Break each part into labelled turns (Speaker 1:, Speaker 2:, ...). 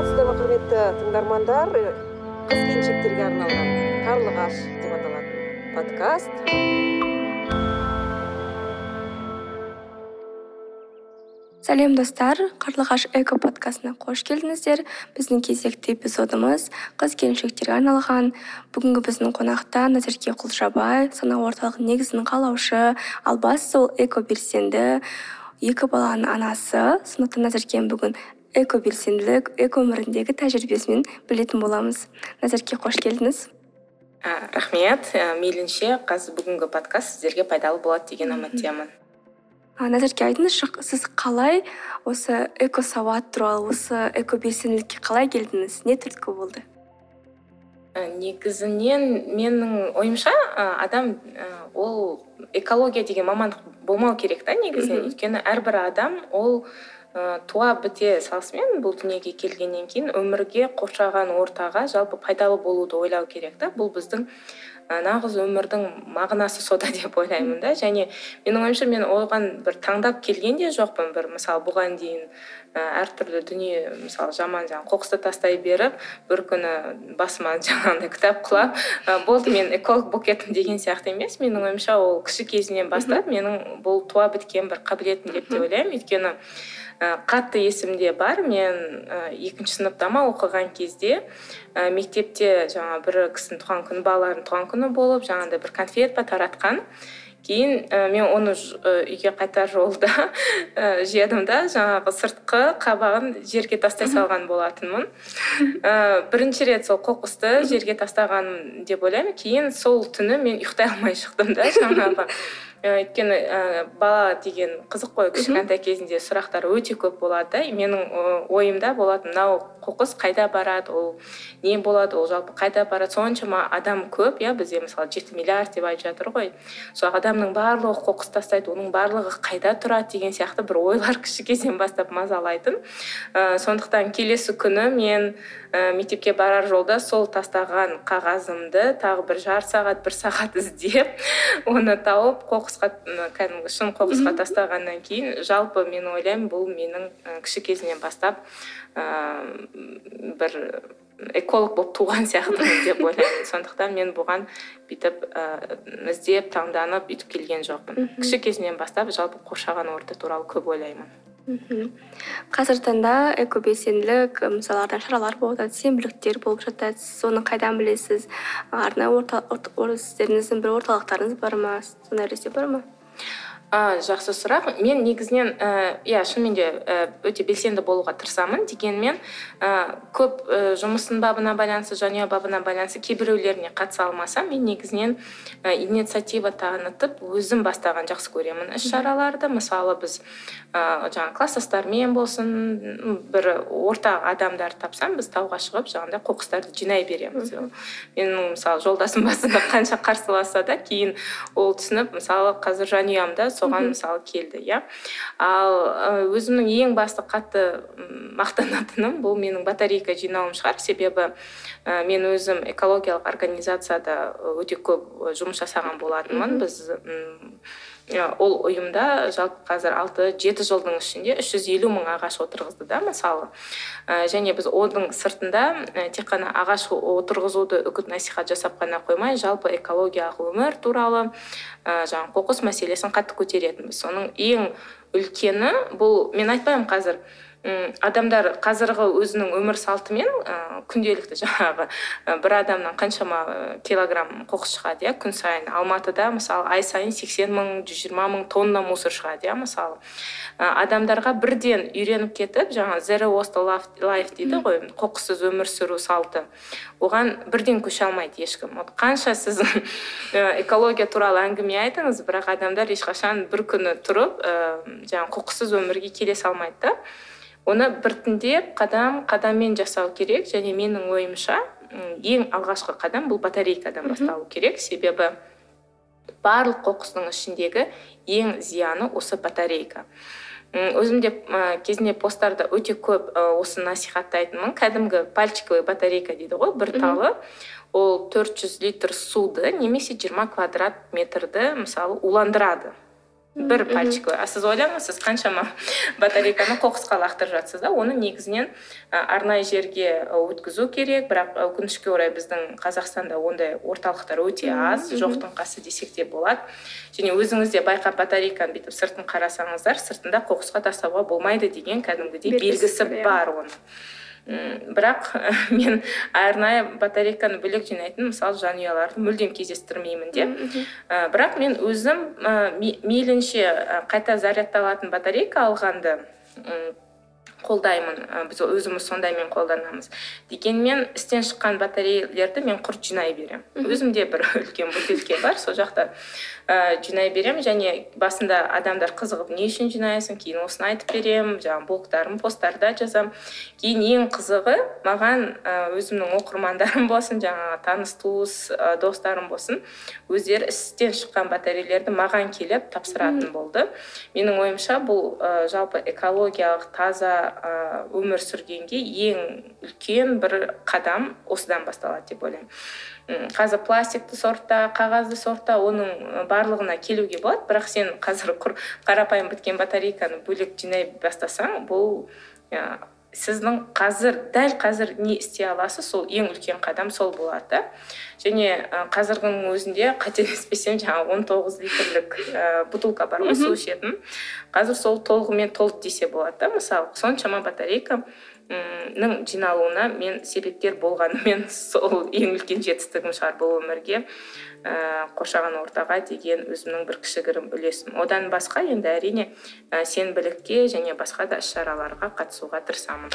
Speaker 1: саламатсыздар ма құрметті тыңдармандар қыз келіншектерге арналған қарлығаш деп аталатын подкаст.
Speaker 2: Сәлем достар. Қарлығаш эко подкастына қош келдіңіздер. Біздің кезекті эпизодымыз қыз келіншектерге арналған бүгінгі біздің қонақта назерке құлжабай сана орталық негізін қалаушы ал бастысы ол экобелсенді екі баланың анасы. Сондықтан назеркені бүгін экобелсенділік эко өміріндегі тәжірибесімен білетін боламыз. Назерке қош келдіңіз.
Speaker 3: Рахмет. Мейлінше қазір бүгінгі подкаст сіздерге пайдалы болады деген үміттемін
Speaker 2: назерке айтыңызшы сіз қалай осы экосауат туралы осы экобелсенділікке қалай келдіңіз? Не түрткі болды?
Speaker 3: Негізінен менің ойымша адам ол экология деген мамандық болмау керек та негізінен. Өйткені әрбір адам ол ы туа біте салысымен бұл дүниеге келгеннен кейін өмірге қоршаған ортаға жалпы пайдалы болуды ойлау керек та. Бұл біздің нағыз өмірдің мағынасы сода деп ойлаймын да. Және менің ойымша мен оған бір таңдап келген де жоқпын. Бір мысалы бұған дейін әртүрлі дүние мысалы жаман жаңағы қоқысты тастай беріп бір күні басыма жаңағындай кітап құлап болды мен эколог болып кеттім деген сияқты емес. Менің ойымша ол кіші кезімнен бастап менің бұл туа біткен бір қабілетім деп те ойлаймын. Өйткені қатты есімде бар. Мен екінші сыныпта ма оқыған кезде мектепте жаңа бір кісінің туған күні балалардың туған күні болып жаңағындай бір конфет па таратқан кейін мен оны үйге қайтар жолда жедім да жаңағы сыртқы қабағын жерге тастай салған болатынмын. Бірінші рет сол қоқысты жерге тастағаным деп ойлаймын. Кейін сол түні мен ұйықтай алмай шықтым да жаңағы. Өйткені ы бала деген қызық қой кішкентай кезінде сұрақтар өте көп болады. Да менің ойымда болатын мынау қоқыс қайда барады ол не болады ол жалпы қайда барады? Соншама адам көп иә бізде мысалы жеті миллиард деп айтып жатыр ғой. Сол адамның барлығы қоқыс тастайды оның барлығы қайда тұрады деген сияқты бір ойлар кіші кезден бастап мазалайтын. Ы сондықтан келесі күні мен ы мектепке барар жолда сол тастаған қағазымды тағы бір жарты сағат бір сағат іздеп оны тауып қоқысқа кәдімгі шын қоқысқа тастағаннан кейін жалпы мен ойлаймын бұл менің кіші кезімнен бастап ыыы бір эколог болып туған сияқтымын деп ойлаймын. Сондықтан мен бұған бүйтіп ы іздеп таңданып бүйтіп келген жоқпын. Кіші кезімнен бастап жалпы қоршаған орта туралы көп ойлаймын.
Speaker 2: Қазіргі таңда экобелсенділік мысалы арнайы шаралар болып жатады сенбіліктер болып жатады. Сіз оны қайдан білесіз? Арнайы сіздеріңіздің бір орталықтарыңыз бар ма? Сондай нәрсе бар ма?
Speaker 3: А жақсы сұрақ мен негізінен иә шынымен де өте белсенді болуға тырысамын. Дегенмен көп жұмыстың бабына байланысты жанұя бабына байланысты кейбіреулеріне қатыса алмасам мен негізінен инициатива танытып өзім бастаған жақсы көремін іс шараларды мысалы біз жаңағы класстастармен болсын бір орта адамдар тапсам біз тауға шығып жаңағыдай қоқыстарды жинай береміз. Менің мысалы жолдасым басында қанша қарсыласса да кейін ол түсініп мысалы қазір жанұямда соған мысалы келді иә. Ал өзімнің ең басты қатты мақтанатыным бұл менің батарейка жинауым шығар. Себебі мен өзім экологиялық организацияда өте көп жұмыс жасаған болатынмын. Біз ол ұйымда жалпы қазір алты жеті жылдың ішінде үш жүз елу мың ағаш отырғызды да мысалы. Және біз оның сыртында тек қана ағаш отырғызуды үгіт насихат жасап қана қоймай жалпы экологиялық өмір туралы жаңағы қоқыс мәселесін қатты көтеретінбіз. Соның ең үлкені бұл мен айтпаймын қазір адамдар қазіргі өзінің өмір салтымен ы күнделікті жаңағы бір адамнан қаншама килограмм қоқыс шығады иә күн сайын. Алматыда мысалы ай сайын сексен мың жүз жиырма мың тонна мусор шығады иә мысалы. Адамдарға бірден үйреніп кетіп жаңағы waste life дейді ғой қоқыссыз өмір сүру салты. Оған бірден көше алмайды ешкім. Вот қанша сіз экология туралы әңгіме айтыңыз бірақ адамдар ешқашан бір күні тұрып ы жаңағы қоқыссыз өмірге келе салмайды да. Оны біртіндеп қадам қадаммен жасау керек. Және менің ойымша ең алғашқы қадам бұл батарейкадан басталу керек. Себебі барлық қоқыстың ішіндегі ең зияны осы батарейка. Өзім де кезінде посттарда өте көп осы насихаттайтынмын кәдімгі пальчиковый батарейка дейді ғой бір талы. Ол 400 литр суды немесе 20 квадрат метрді мысалы уландырады. Бір пальчик а сіз ойлаңыз сіз қаншама батарейканы қоқысқа лақтырып жатсыз да оны негізінен арнайы жерге өткізу керек. Бірақ өкінішке орай біздің қазақстанда ондай орталықтар өте аз жоқтың қасы десек те болады. Және өзіңіз де байқап батарейканы бүйтіп сыртын қарасаңыздар сыртында қоқысқа тастауға болмайды деген кәдімгідей белгісі бар оның. Бірақ мен арнайы батарейканы бөлек жинайтын мысалы жанұяларды мүлдем кездестірмеймін де. Бірақ мен өзім мейлінше қайта зарядталатын батарейка алғанды қолдаймын. Біз өзіміз сондаймен қолданамыз. Дегенмен істен шыққан батареялерді мен құрт жинай беремін. Өзімде бір үлкен бутылке бар сол жақта. Ә, жинай беремін және басында адамдар қызығып не үшін жинайсың? кейін осыны айтып беремін жаңағы блогтарым посттарда жазамын кейін ең қызығы маған ә, өзімнің оқырмандарым болсын жаңағы таныс туыс ә, достарым болсын өздері істен шыққан батареялерді маған келіп тапсыратын болды. Менің ойымша бұл ә, жалпы экологиялық таза өмір сүргенге ең үлкен бір қадам осыдан басталады деп ойлаймын. Қазір пластикті сортта қағазды сортта оның барлығына келуге болады. Бірақ сен қазір құр қарапайым біткен батарейканы бөлек жинай бастасаң бұл сіздің қазір дәл қазір не істей аласыз? Сол ең үлкен қадам сол болады. Да және қазіргінің өзінде қателеспесем жаңағы он тоғыз литрлік ә, бутылка бар ғой су ішетін. Қазір сол толығымен толды десе болады да мысалы соншама батарейка. Жиналуына мен себепкер болғанымен сол ең үлкен жетістігім шығар бұл өмірге. Ә, қоршаған ортаға деген өзімнің бір кішігірім үлесім. Одан басқа енді әрине ә, сенбілікке және басқа да іс шараларға қатысуға тырысамын.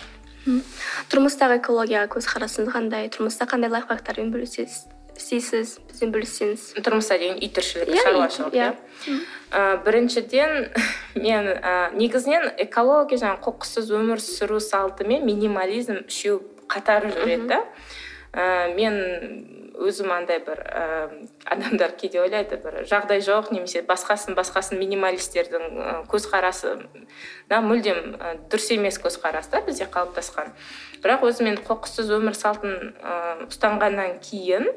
Speaker 2: Тұрмыстағы экологияға көзқарасыңыз қандай? Тұрмыста қандай лайфхактармен бөлісесіз? Істейсіз бізбен бөліссеңіз.
Speaker 3: Тұрмыста деген үй тіршілігі шаруашылық
Speaker 2: иә.
Speaker 3: иә. Біріншіден мен ә, негізінен экология жаңағы қоқыссыз өмір сүру салты мен минимализм үшеуі қатар жүреді да ә, мен өзім андай бір ә, адамдар кейде ойлайды бір жағдай жоқ немесе басқасын басқасын минималистердің ә, көзқарасы да мүлдем ә, дұрыс емес көзқарас та бізде қалыптасқан. Бірақ өзі мен қоқыссыз өмір салтын ә, ұстанғаннан кейін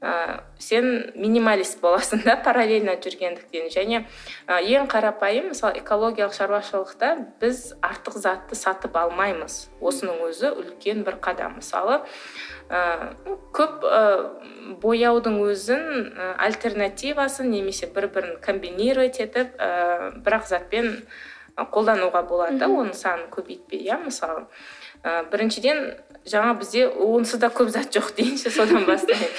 Speaker 3: ә, сен минималист боласың да параллельно жүргендіктен. Және ә, ең қарапайым мысалы экологиялық шаруашылықта біз артық затты сатып алмаймыз. Осының өзі үлкен бір қадам. Мысалы ә, көп ә, бояудың өзін ә, альтернативасын немесе бір бірін комбинировать етіп ә, бір ақ затпен қолдануға болады да оның санын көбейтпей иә мысалы. Ә, біріншіден жаңа бізде онсыз да көп зат жоқ дейінші содан бастайын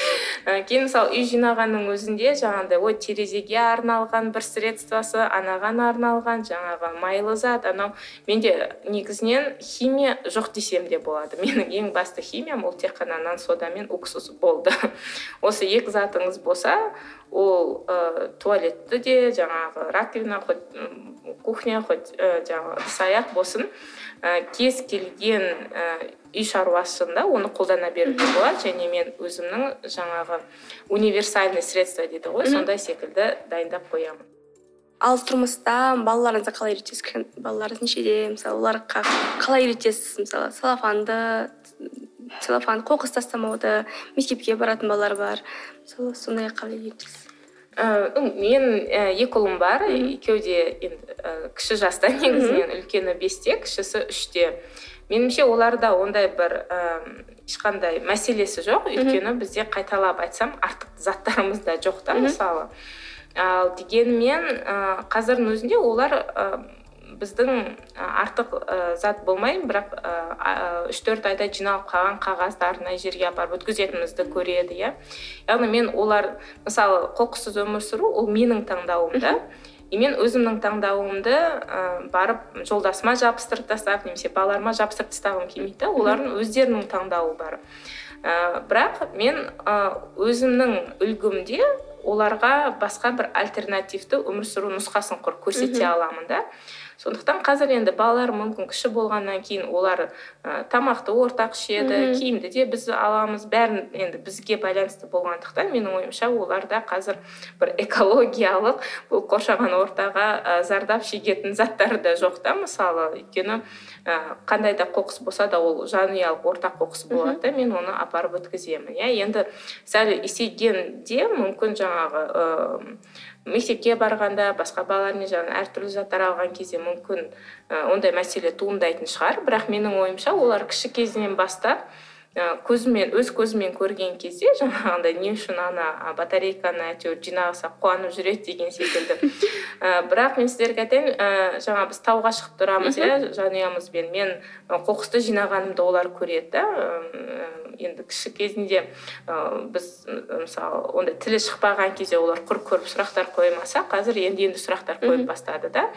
Speaker 3: ә, кейін мысалы үй жинағанның өзінде жаңағыдай ой терезеге арналған бір средствосы анаған арналған жаңағы майлы зат. Анау менде негізінен химия жоқ десем де болады. Менің ең басты химиям ол тек қана нан сода мен уксус болды. Осы екі затыңыз болса ол ә, туалетті де жаңағы раковина хоть кухня хоть ә, жаңағы ыдыс аяқ болсын. Ә, кез келген ә, үй шаруасында оны қолдана беруге болады. Және мен өзімнің жаңағы универсальный средство дейді ғой сондай секілді дайындап қоямын.
Speaker 2: Ал тұрмыста балаларыңызды қалай үйретесіз? Балаларыңыз нешеде? Мысалы оларға қалай үйретесіз? Мысалы целлофанды целлофан қоқыс тастамауды мектепке баратын балалар бар. Мысалы сондай қалай үйретесіз?
Speaker 3: Мен екі ұлым бар. Екеуі де енді кіші жаста негізінен үлкені бесте кішісі үште. Меніңше оларда ондай бір ешқандай мәселесі жоқ. Өйткені бізде қайталап айтсам артық заттарымыз да жоқ та мысалы. Ал дегенмен қазірдің өзінде олар біздің артық зат болмай бірақ үш төрт айда жиналып қалған қағазды арнайы жерге апарып өткізетінімізді көреді иә. Яғни мен олар мысалы қоқыссыз өмір сүру ол менің таңдауым да. И мен өзімнің таңдауымды ә, барып жолдасыма жабыстырып тастап немесе балаларыма жабыстырып тастағым келмейді да олардың өздерінің таңдауы бар. Ә, бірақ мен ә, өзімнің үлгімде оларға басқа бір альтернативті өмір сүру нұсқасын құр көрсете аламын да. Сондықтан қазір енді балалар мүмкін кіші болғаннан кейін олар ә, тамақты ортақ ішеді киімді де біз аламыз. Бәрін енді бізге байланысты болғандықтан менің ойымша оларда қазір бір экологиялық бұл қоршаған ортаға ә, зардап шегетін заттар да жоқ та. Мысалы өйткені ә, қандай да қоқыс болса да ол жанұялық ортақ қоқыс болады да мен оны апарып өткіземін. Иә енді сәл есейгенде мүмкін жаңағы мектепке барғанда басқа балалармен жаңағы әртүрлі заттар алған кезде мүмкін ы ондай мәселе туындайтын шығар. Бірақ менің ойымша олар кіші кезінен бастап көзімен өз көзімен көрген кезде жаңағындай не үшін ана батарейканы әйтеуір жинасақ қуанып жүреді деген секілді. Бірақ мен сіздерге айтайын жаңа біз тауға шығып тұрамыз иә жанұямызбен. Мен қоқысты жинағанымды олар көреді да енді кіші кезінде ы біз мысалы ондай тілі шықпаған кезде олар құр көріп сұрақтар қоймаса қазір енді енді сұрақтар қоя бастады да.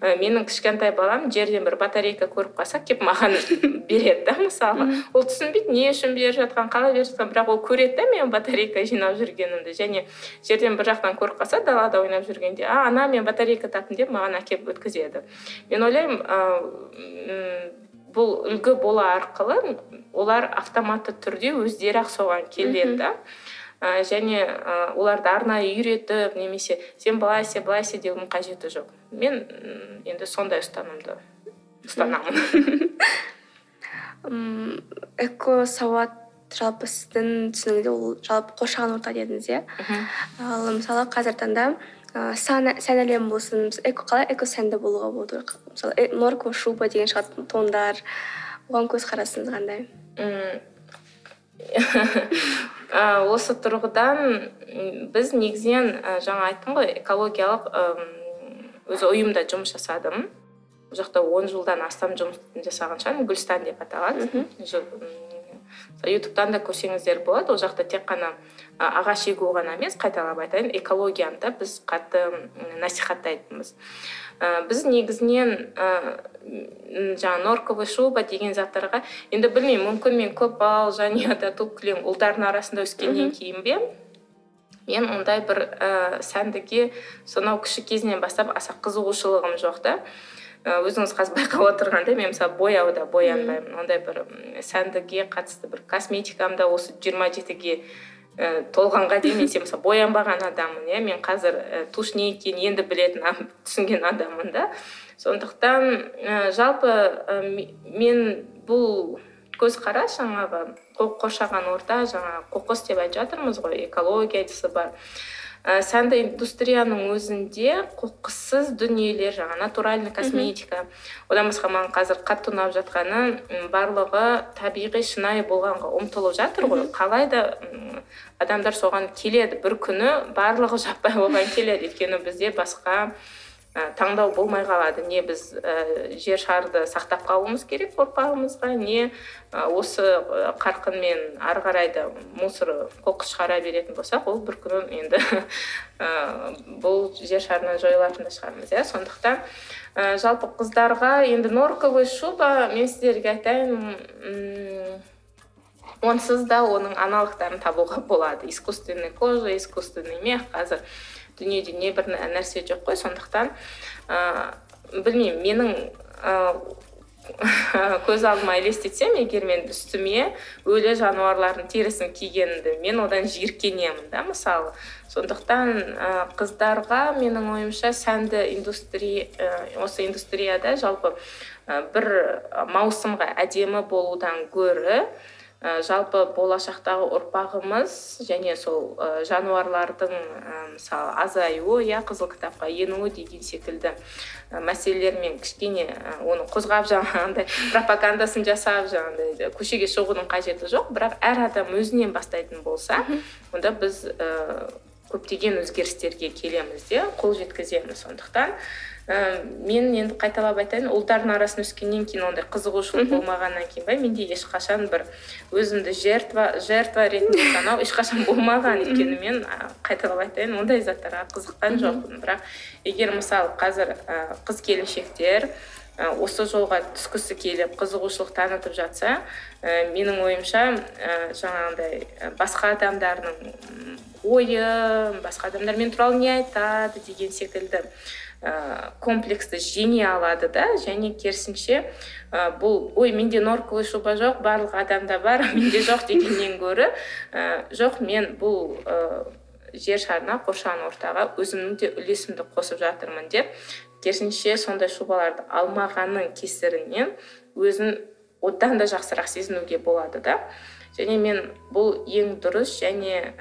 Speaker 3: Ы менің кішкентай балам жерден бір батарейка көріп қалса келіп маған береді да мысалы. Ол түсінбейді не үшін беріп жатқанын қалай беріп жатқанын бірақ ол көреді да менің батарейка жинап жүргенімді. Және жерден бір жақтан көріп қалса далада ойнап жүргенде а ана мен батарейка таптым деп маған әкеліп өткізеді. Мен ойлаймын бұл үлгі бола арқылы олар автоматты түрде өздері ақ соған келеді да. Ы және ы оларды арнайы үйретіп немесе сен былай істе былай істе деудің қажеті жоқ. Мен енді сондай ұстанымды ұстанамын.
Speaker 2: Экосауат жалпы сіздің түсінігіңізде ол жалпы қоршаған орта дедіңіз иә? Ал мысалы қазіргі таңда ы сән әлемі болсын эко қалай экосәнді болуға болады мысалы норковая шуба деген шығады тондар оған көзқарасыңыз қандай?
Speaker 3: Ы осы тұрғыдан біз негізінен жаңа айттым ғой экологиялық өзі ұйымда жұмыс жасадым. Ол жақта он жылдан астам жұмыс жасаған шығармын гүлстан деп аталады. Ютубтан да көрсеңіздер болады. Ол жақта тек қана ағаш егу ғана емес қайталап айтайын экологияны да біз қатты насихаттайтынбыз. Ы біз негізінен ы жаңағы норковый шуба деген заттарға енді білмеймін мүмкін мен көп балалы жанұяда туып кілең ұлдардың арасында өскеннен кейін бе мен ондай бір ы сәндіге сонау кіші кезінен бастап аса қызығушылығым жоқ та. Өзіңіз қазір байқап отырғандай мен мысалы бояуда боянбаймын ондай бір сәндіге қатысты бір косметикам да осы жиырма жетіге і толғанға дейін мен мысалы боянбаған адаммын иә. Мен қазір тушь не екенін енді білетін түсінген адаммын да. Сондықтан ы жалпы ы мен бұл көзқарас жаңағы қоршаған орта жаңағы қоқыс деп айтып жатырмыз ғой экологиясы бар. Ы сәнді индустрияның өзінде қоқыссыз дүниелер жаңағы натуральный косметика. Одан басқа маған қазір қатты ұнап жатқаны барлығы табиғи шынайы болғанға ұмтылып жатыр ғой. Қалай да адамдар соған келеді. бір күні барлығы жаппай оған келеді. Өйткені бізде басқа таңдау болмай қалады. Не біз і жер шарды сақтап қалуымыз керек ұрпағымызға не осы қарқынмен ары қарай да мусор қоқыс шығара беретін болсақ ол бір күні енді ы бұл жер шарынан жойылатын да шығармыз иә. Сондықтан ы жалпы қыздарға енді норковый шуба мен сіздерге айтайын онсыз да оның аналогтарын табуға болады. Искусственный кожа искусственный мех қазір дүниеде не бір нәрсе жоқ қой. Сондықтан ы білмеймін менің ы көз алдыма елестетсем егер мен үстіме өлі жануарлардың терісін кигенімді мен одан жиіркенемін да мысалы. Сондықтан ы қыздарға менің ойымша сәнді индустрия осы индустрияда жалпы бір маусымға әдемі болудан гөрі жалпы болашақтағы ұрпағымыз және сол жануарлардың мысалы азаюы иә қызыл кітапқа енуі деген секілді мәселелермен кішкене оны қозғап жаңағындай пропагандасын жасап жаңағындай көшеге шығудың қажеті жоқ. Бірақ әр адам өзінен бастайтын болса онда біз көптеген өзгерістерге келеміз де қол жеткіземіз. Сондықтан ы мен енді қайталап айтайын ұлдардың арасында өскеннен кейін ондай қызығушылық болмағаннан кейін бе менде ешқашан бір өзімді жертва жертва ретінде санау ешқашан болмаған өйткені мен қайталап айтайын ондай заттарға қызыққан жоқпын. Бірақ егер мысалы қазір қыз келіншектер осы жолға түскісі келіп қызығушылық танытып жатса ы менің ойымша ы жаңағындай басқа адамдардың ойы басқа адамдар мен туралы не айтады деген секілді. Ы комплексті жеңе алады да? Және керісінше ы бұл ой менде норковый шуба жоқ барлық адамда бар менде жоқ дегеннен гөрі ы жоқ мен бұл ы жер шарына қоршаған ортаға өзімнің де үлесімді қосып жатырмын деп керісінше сондай шубаларды алмағанның кесірінен өзін одан да жақсырақ сезінуге болады да. Және мен бұл ең дұрыс және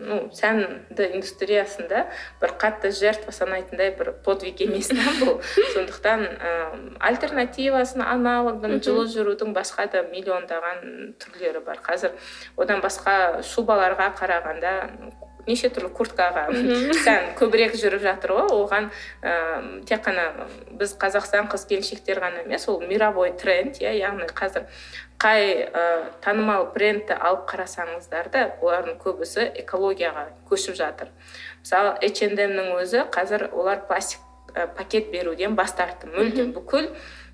Speaker 3: ну сәнді индустриясында бір қатты жертва санайтындай бір подвиг емес та бұл. Сондықтан ы альтернативасын аналогын жылы жүрудің басқа да миллиондаған түрлері бар. Қазір одан басқа шубаларға қарағанда неше түрлі курткаға сән көбірек жүріп жатыр ғой. Оған ә, тек қана біз қазақстан қыз келіншектер ғана емес ол мировой тренд иә яғни қазір қай ә, танымал брендті алып қарасаңыздар да олардың көбісі экологияға көшіп жатыр. Мысалы H&M'нің өзі қазір олар пластик ә, пакет беруден бас тартты. Мүлдем бүкіл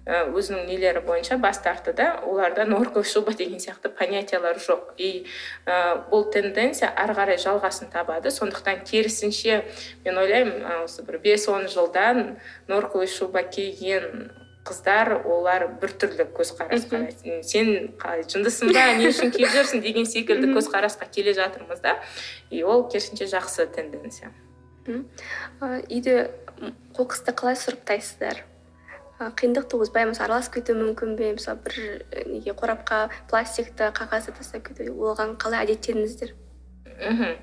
Speaker 3: өзінің нелері бойынша бас тартты да. Оларда норковая шуба деген сияқты понятиялар жоқ. И ә, бұл тенденция ары қарай жалғасын табады. Сондықтан керісінше мен ойлаймын осы бір бес он жылдан норковый шуба киген қыздар олар біртүрлі көзқарас қарайды сен қалай жындысың ба не үшін киіп жүрсің? деген секілді көзқарасқа келе жатырмыз да. И ол керісінше жақсы тенденция.
Speaker 2: Үйде қоқысты қалай сұрыптайсыздар? Қиындық туғызбай мысалы араласып кетуі мүмкін бе? Мысалы бір неге қорапқа пластикті қағазды тастап кету оған қалай әдеттендіңіздер
Speaker 3: мхм.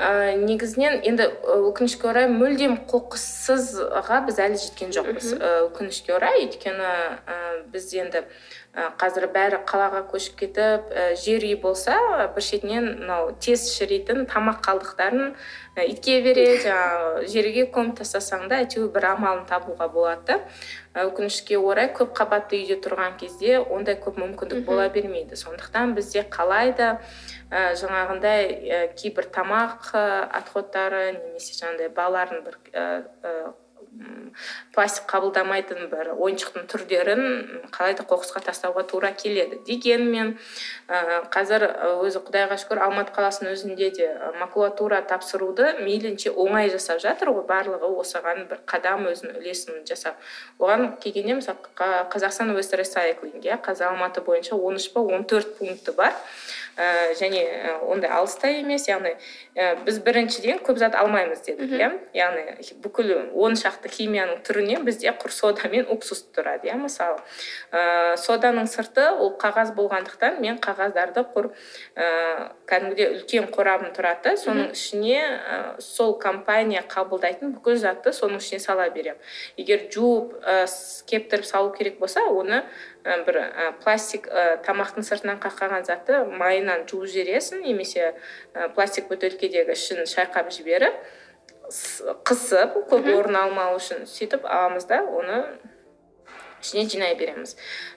Speaker 3: Ә, негізінен енді өкінішке орай мүлдем қоқыссызға біз әлі жеткен жоқпыз. Өкінішке орай өйткені ә, біз енді қазір бәрі қалаға көшіп кетіп жер үй болса бір шетінен мынау тез шіритін тамақ қалдықтарын итке береді жаңағы жерге көміп тастасаң да әйтеуір бір амалын табуға болады. Да өкінішке орай көп қабатты үйде тұрған кезде ондай көп мүмкіндік бола бермейді. Сондықтан бізде қалай да ә, жаңағындай кейбір тамақ отходтары немесе жаңағыдай балалардың бір пластик қабылдамайтын бір ойыншықтың түрлерін қалайда қоқысқа тастауға тура келеді. Дегенмен қазір өзі құдайға шүкір алматы қаласының өзінде де макулатура тапсыруды мейлінше оңай жасап жатыр ғой. Барлығы осыған бір қадам өзінің үлесін жасап. Оған келгенде мысалы қазақстан уэст ресайклинг иә қазір алматы бойынша он үш па он төрт пункті бар. Ә, және ондай алыс та емес яғни ә, біз біріншіден көп зат алмаймыз дедік иә? Яғни бүкіл он шақты химияның түрінен бізде құр сода мен уксус тұрады иә мысалы. Ә, соданың сырты ол қағаз болғандықтан мен қағаздарды құр ә, кәдімгідей үлкен қорабым тұрады. Соның ішіне ә, сол компания қабылдайтын бүкіл затты соның ішіне сала беремін. Егер жуып ә, кептіріп салу керек болса оны бір пластик тамақтың сыртынан қаққан затты майынан жуып жібересің немесе пластик бөтелкедегі ішін шайқап жіберіп қысып көп орын алмау үшін сөйтіп аламыз да оны ішіне жинай береміз.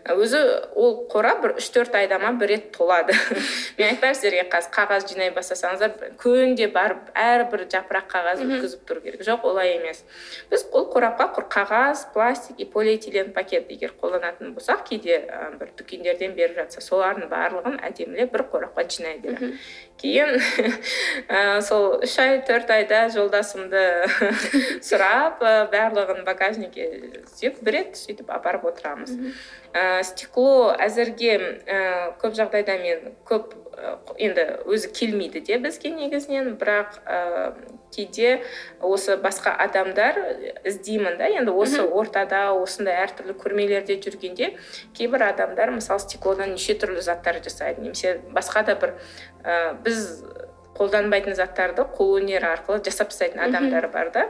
Speaker 3: Өзі ол қорап бір үш төрт айда ма бір рет толады. Мен айтпаймын сіздерге қазір қағаз жинай бастасаңыздар күнде барып әрбір жапырақ қағаз өткізіп тұру керек. Жоқ олай емес. Біз ол қорапқа құр қағаз пластик и полиэтилен пакет егер қолданатын болсақ кейде бір дүкендерден беріп жатса солардың барлығын әдемілеп бір қорапқа жинай беремін. Кейін сол үш ай төрт айда жолдасымды сұрап барлығын багажникке сүйеп бір рет сөйтіп апарып отырамыз. Ә, стекло әзірге ә, көп жағдайда мен көп енді өзі келмейді де бізге негізінен бірақ ә, кейде осы басқа адамдар іздеймін да енді осы ортада осындай әртүрлі көрмелерде жүргенде кейбір адамдар мысалы стеклодан неше түрлі заттар жасайды немесе басқа да бір ә, біз қолданбайтын заттарды қолөнер арқылы жасап тастайтын адамдар бар да.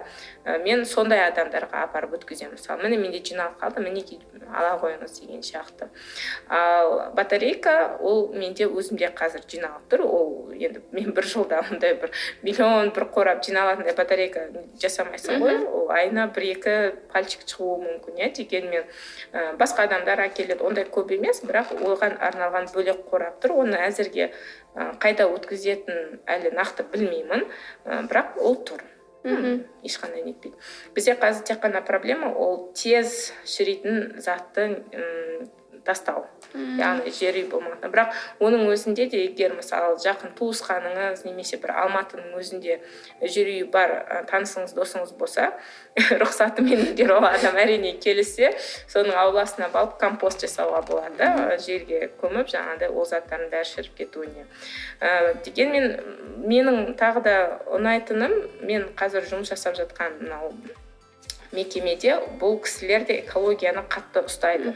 Speaker 3: Мен сондай адамдарға апарып өткіземін. Мысалы міне менде жиналып қалды мінекей ала қойыңыз деген сияқты. Ал батарейка ол менде өзімде қазір жиналып тұр. Ол енді мен бір жылда ондай бір миллион бір қорап жиналатындай батарейка жасамайсың ғой. Ол айына бір екі пальчик шығуы мүмкін иә. Дегенмен басқа адамдар әкеледі. Ондай көп емес бірақ оған арналған бөлек қорап тұр. Оны әзірге қайда өткізетінін әлі нақты білмеймін. Бірақ ол тұр. Мхм ешқандай нетпейді. Бізде қазір тек қана проблема ол тез шіритін затты тастау. Яғни жер үй болмағандықтан бірақ оның өзінде де егер мысалы жақын туысқаныңыз немесе бір алматының өзінде жер үйі бар танысыңыз досыңыз болса рұқсатымен егер ол адам әрине келіссе соның ауласына барып компост жасауға болады да жерге көміп жаңағыдай ол заттардың бәрі шіріп кетуіне. Ә, дегенмен менің тағы да ұнайтыным мен қазір жұмыс жасап жатқан мынау мекемеде бұл кісілер де экологияны қатты ұстайды.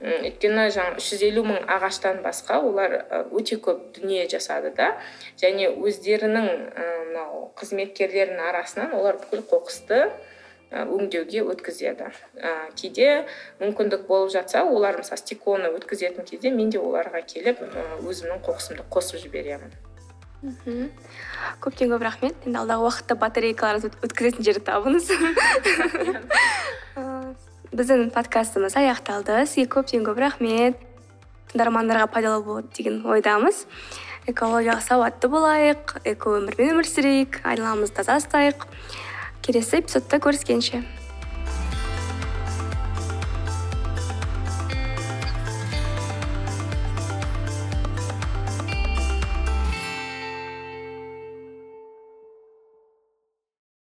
Speaker 3: М, өйткені жаңағы үш жүз елу мың ағаштан басқа олар өте көп дүние жасады да. Және өздерінің ы, мынау қызметкерлерінің арасынан олар бүкіл қоқысты ы, өңдеуге өткізеді. Ы, кейде мүмкіндік болып жатса олар мысалы стеклоны өткізетін кезде мен де оларға келіп өзімнің қоқысымды қосып жіберемін.
Speaker 2: Мхм. Көптен көп рахмет. Енді алдағы уақытта батарейкаларыңызды өт- өткізетін жерді табыңыз. біздің подкастымыз аяқталды. Сізге көптен көп рахмет. Тыңдармандарға пайдалы болады деген ойдамыз. Экологияға сауатты болайық эко өмірмен өмір сүрейік айналамызды таза ұстайық келесі эпизодта көріскенше.